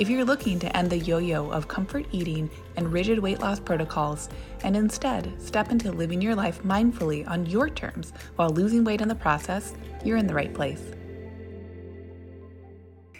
If you're looking to end the yo yo of comfort eating and rigid weight loss protocols and instead step into living your life mindfully on your terms while losing weight in the process, you're in the right place.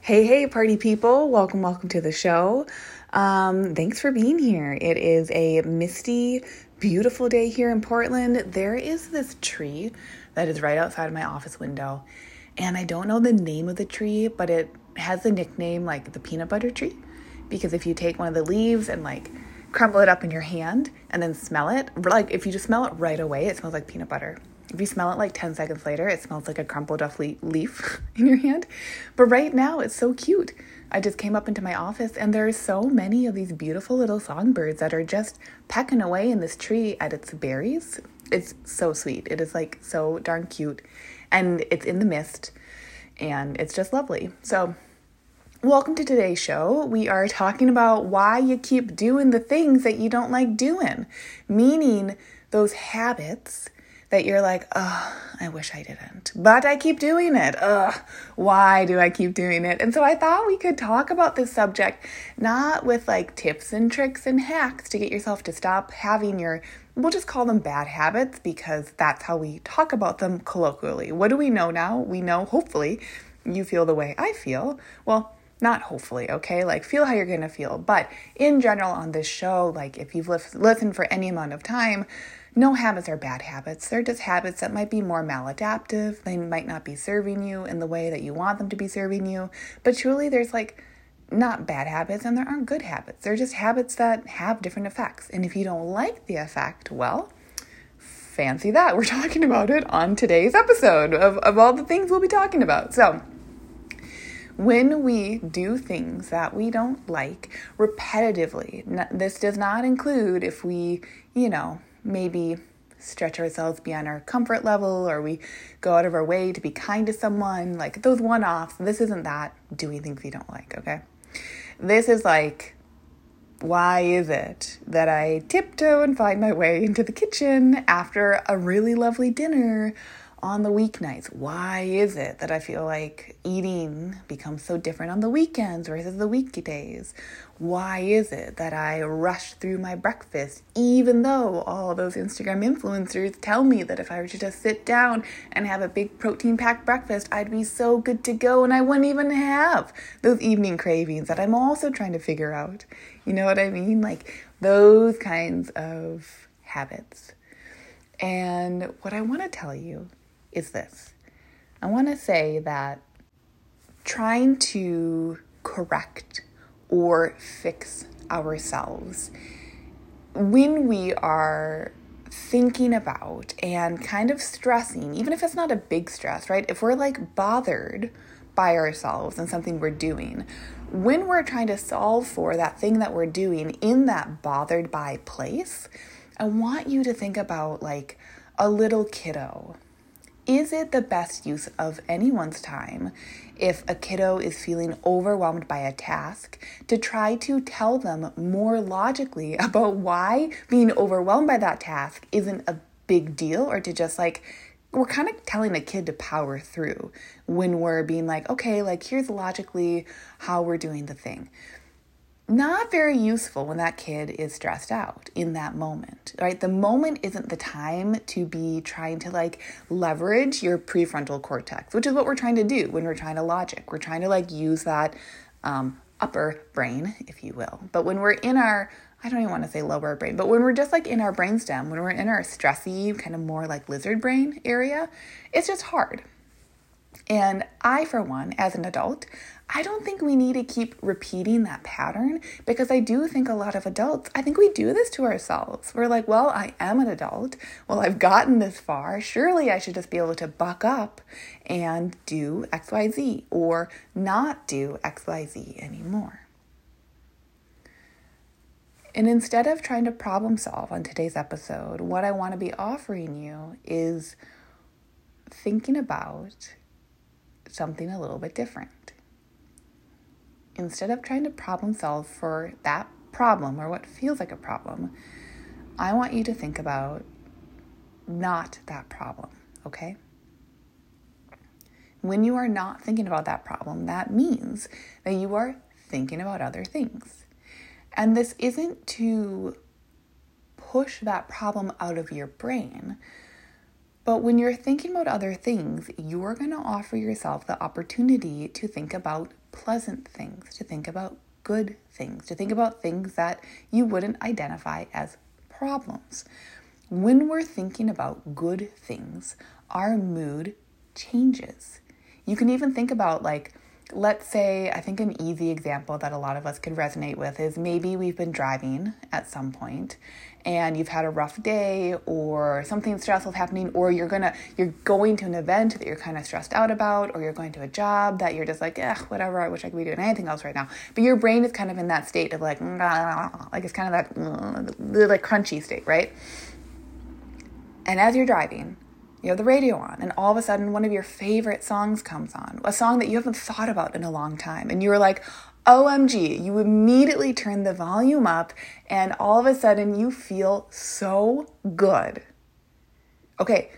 Hey, hey, party people. Welcome, welcome to the show. Um, thanks for being here. It is a misty, beautiful day here in Portland. There is this tree that is right outside of my office window, and I don't know the name of the tree, but it has the nickname like the peanut butter tree because if you take one of the leaves and like crumble it up in your hand and then smell it, like if you just smell it right away, it smells like peanut butter. If you smell it like 10 seconds later, it smells like a crumpled up leaf in your hand. But right now, it's so cute. I just came up into my office and there are so many of these beautiful little songbirds that are just pecking away in this tree at its berries. It's so sweet. It is like so darn cute. And it's in the mist and it's just lovely. So, welcome to today's show. We are talking about why you keep doing the things that you don't like doing, meaning those habits that you're like, oh, I wish I didn't, but I keep doing it. Ugh, why do I keep doing it? And so I thought we could talk about this subject, not with like tips and tricks and hacks to get yourself to stop having your we'll just call them bad habits because that's how we talk about them colloquially. What do we know now? We know, hopefully, you feel the way I feel. Well, not hopefully, okay? Like, feel how you're gonna feel. But in general, on this show, like, if you've listened for any amount of time, no habits are bad habits. They're just habits that might be more maladaptive. They might not be serving you in the way that you want them to be serving you. But truly, there's like not bad habits and there aren't good habits. They're just habits that have different effects. And if you don't like the effect, well, fancy that. We're talking about it on today's episode of, of all the things we'll be talking about. So, when we do things that we don't like repetitively, this does not include if we, you know, maybe stretch ourselves beyond our comfort level or we go out of our way to be kind to someone, like those one offs. This isn't that doing things we don't like, okay? This is like, why is it that I tiptoe and find my way into the kitchen after a really lovely dinner on the weeknights? Why is it that I feel like eating becomes so different on the weekends versus the weekdays? Why is it that I rush through my breakfast even though all those Instagram influencers tell me that if I were to just sit down and have a big protein packed breakfast, I'd be so good to go and I wouldn't even have those evening cravings that I'm also trying to figure out? You know what I mean? Like those kinds of habits. And what I want to tell you is this I want to say that trying to correct or fix ourselves when we are thinking about and kind of stressing, even if it's not a big stress, right? If we're like bothered by ourselves and something we're doing, when we're trying to solve for that thing that we're doing in that bothered by place, I want you to think about like a little kiddo is it the best use of anyone's time if a kiddo is feeling overwhelmed by a task to try to tell them more logically about why being overwhelmed by that task isn't a big deal or to just like we're kind of telling a kid to power through when we're being like okay like here's logically how we're doing the thing not very useful when that kid is stressed out in that moment, right? The moment isn't the time to be trying to like leverage your prefrontal cortex, which is what we're trying to do when we're trying to logic. We're trying to like use that um, upper brain, if you will. But when we're in our, I don't even want to say lower brain, but when we're just like in our brainstem, when we're in our stressy, kind of more like lizard brain area, it's just hard. And I, for one, as an adult, I don't think we need to keep repeating that pattern because I do think a lot of adults, I think we do this to ourselves. We're like, well, I am an adult. Well, I've gotten this far. Surely I should just be able to buck up and do XYZ or not do XYZ anymore. And instead of trying to problem solve on today's episode, what I want to be offering you is thinking about something a little bit different. Instead of trying to problem solve for that problem or what feels like a problem, I want you to think about not that problem, okay? When you are not thinking about that problem, that means that you are thinking about other things. And this isn't to push that problem out of your brain. But when you're thinking about other things, you're going to offer yourself the opportunity to think about pleasant things, to think about good things, to think about things that you wouldn't identify as problems. When we're thinking about good things, our mood changes. You can even think about, like, let's say, I think an easy example that a lot of us could resonate with is maybe we've been driving at some point and you've had a rough day or something stressful happening or you're gonna you're going to an event that you're kind of stressed out about or you're going to a job that you're just like eh whatever i wish i could be doing anything else right now. But your brain is kind of in that state of like like it's kind of that like crunchy state right? And as you're driving you have the radio on, and all of a sudden one of your favorite songs comes on, a song that you haven't thought about in a long time, and you're like, OMG, you immediately turn the volume up, and all of a sudden you feel so good. Okay,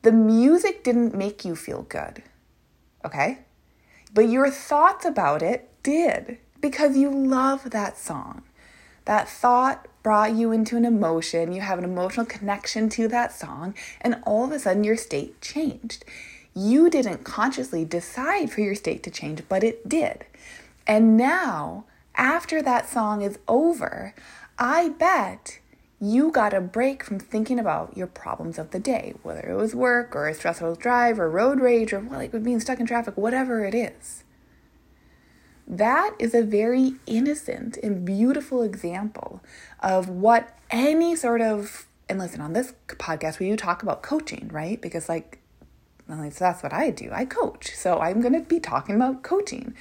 the music didn't make you feel good, okay? But your thoughts about it did because you love that song. That thought brought you into an emotion, you have an emotional connection to that song, and all of a sudden your state changed. You didn't consciously decide for your state to change, but it did. And now, after that song is over, I bet you got a break from thinking about your problems of the day, whether it was work or a stressful drive or road rage or well, like being stuck in traffic, whatever it is. That is a very innocent and beautiful example of what any sort of, and listen, on this podcast, we do talk about coaching, right? Because, like, at least that's what I do. I coach. So I'm going to be talking about coaching.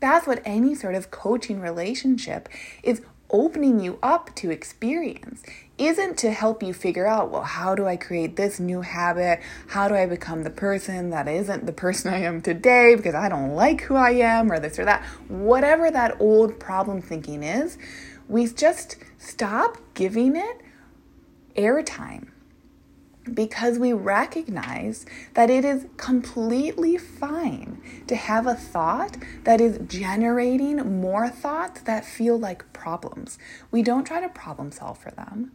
That's what any sort of coaching relationship is opening you up to experience isn't to help you figure out, well, how do I create this new habit? How do I become the person that isn't the person I am today because I don't like who I am or this or that? Whatever that old problem thinking is, we just stop giving it airtime because we recognize that it is completely fine to have a thought that is generating more thoughts that feel like problems. We don't try to problem solve for them.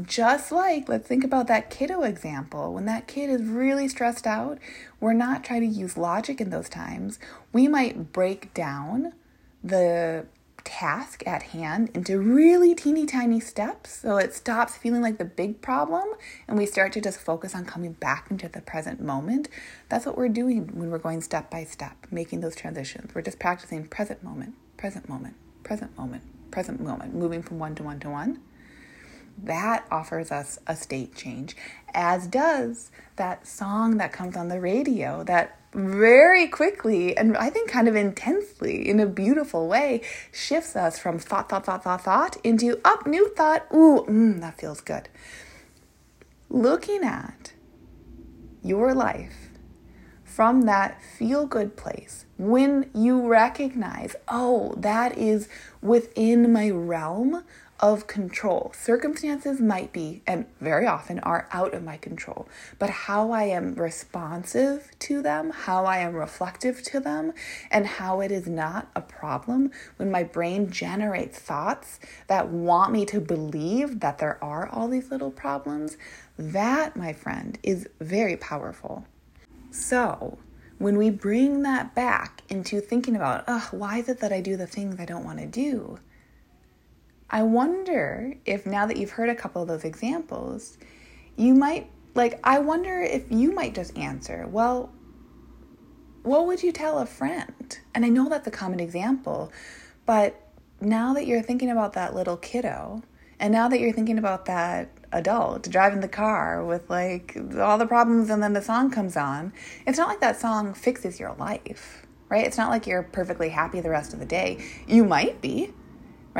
Just like, let's think about that kiddo example. When that kid is really stressed out, we're not trying to use logic in those times. We might break down the task at hand into really teeny tiny steps so it stops feeling like the big problem and we start to just focus on coming back into the present moment. That's what we're doing when we're going step by step, making those transitions. We're just practicing present moment, present moment, present moment, present moment, moving from one to one to one. That offers us a state change, as does that song that comes on the radio that very quickly and I think kind of intensely in a beautiful way shifts us from thought, thought, thought, thought, thought into up, new thought. Ooh, mm, that feels good. Looking at your life from that feel good place when you recognize, oh, that is within my realm of control. Circumstances might be, and very often are, out of my control, but how I am responsive to them, how I am reflective to them, and how it is not a problem when my brain generates thoughts that want me to believe that there are all these little problems, that, my friend, is very powerful. So, when we bring that back into thinking about, oh, why is it that I do the things I don't want to do? I wonder if now that you've heard a couple of those examples, you might like, I wonder if you might just answer, well, what would you tell a friend? And I know that's a common example, but now that you're thinking about that little kiddo, and now that you're thinking about that adult driving the car with like all the problems, and then the song comes on, it's not like that song fixes your life, right? It's not like you're perfectly happy the rest of the day. You might be,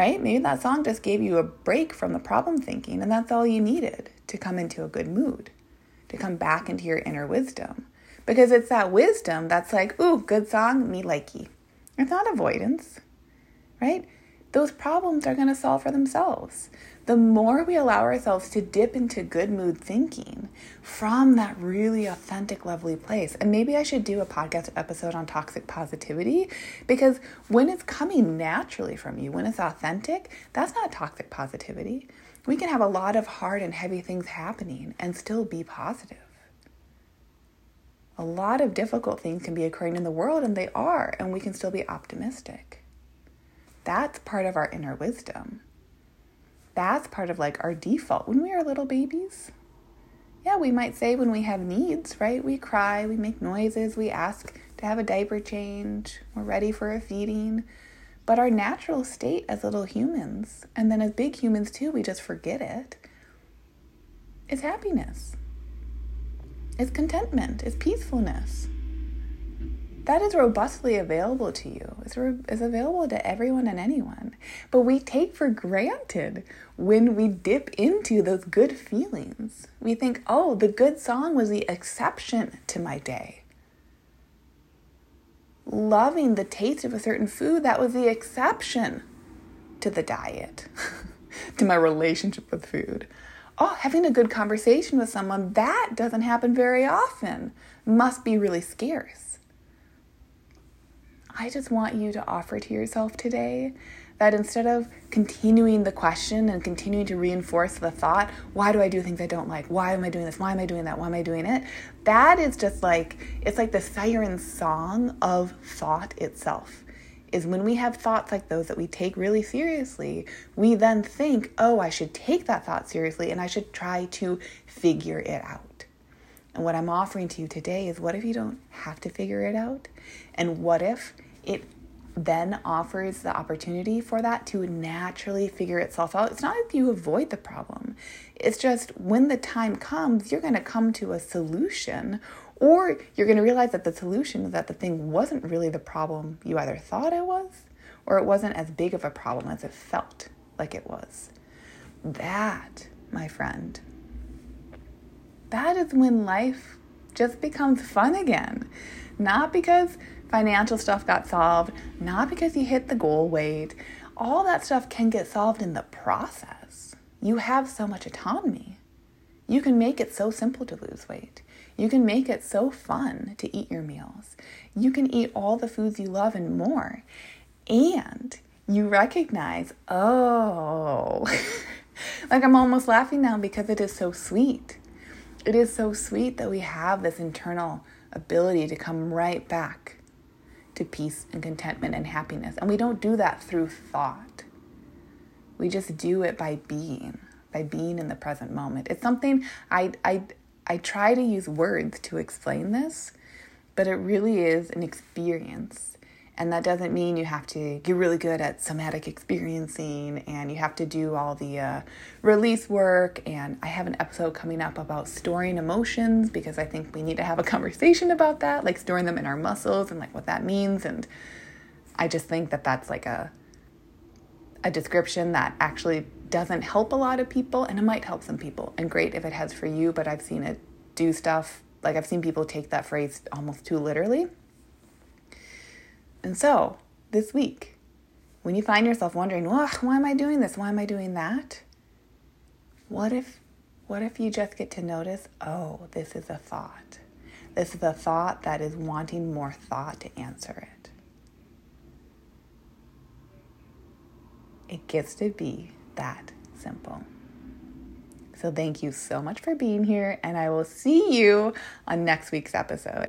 right? Maybe that song just gave you a break from the problem thinking, and that's all you needed to come into a good mood, to come back into your inner wisdom. Because it's that wisdom that's like, ooh, good song, me likey. It's not avoidance, right? Those problems are going to solve for themselves. The more we allow ourselves to dip into good mood thinking from that really authentic, lovely place. And maybe I should do a podcast episode on toxic positivity because when it's coming naturally from you, when it's authentic, that's not toxic positivity. We can have a lot of hard and heavy things happening and still be positive a lot of difficult things can be occurring in the world, and they are, and we can still be optimistic. That's part of our inner wisdom. That's part of like our default. When we are little babies, yeah, we might say when we have needs, right? We cry, we make noises, we ask to have a diaper change, we're ready for a feeding. But our natural state as little humans, and then as big humans too, we just forget it, is happiness is contentment, is peacefulness. That is robustly available to you. It's, re- it's available to everyone and anyone. But we take for granted when we dip into those good feelings. We think, oh, the good song was the exception to my day. Loving the taste of a certain food, that was the exception to the diet, to my relationship with food oh, having a good conversation with someone, that doesn't happen very often. Must be really scarce. I just want you to offer to yourself today that instead of continuing the question and continuing to reinforce the thought, why do I do things I don't like? Why am I doing this? Why am I doing that? Why am I doing it? That is just like, it's like the siren song of thought itself is when we have thoughts like those that we take really seriously, we then think, oh, I should take that thought seriously and I should try to figure it out. And what I'm offering to you today is what if you don't have to figure it out? And what if it then offers the opportunity for that to naturally figure itself out? It's not like you avoid the problem, it's just when the time comes, you're going to come to a solution or you're going to realize that the solution is that the thing wasn't really the problem you either thought it was, or it wasn't as big of a problem as it felt like it was. That, my friend, that is when life just becomes fun again. Not because financial stuff got solved, not because you hit the goal weight. All that stuff can get solved in the process. You have so much autonomy. You can make it so simple to lose weight. You can make it so fun to eat your meals. You can eat all the foods you love and more. And you recognize, oh, like I'm almost laughing now because it is so sweet. It is so sweet that we have this internal ability to come right back to peace and contentment and happiness. And we don't do that through thought. We just do it by being, by being in the present moment. It's something I, I, I try to use words to explain this, but it really is an experience. And that doesn't mean you have to get really good at somatic experiencing and you have to do all the uh, release work. And I have an episode coming up about storing emotions because I think we need to have a conversation about that, like storing them in our muscles and like what that means. And I just think that that's like a a description that actually doesn't help a lot of people and it might help some people and great if it has for you but i've seen it do stuff like i've seen people take that phrase almost too literally and so this week when you find yourself wondering well, why am i doing this why am i doing that what if what if you just get to notice oh this is a thought this is a thought that is wanting more thought to answer it it gets to be that simple. So, thank you so much for being here, and I will see you on next week's episode.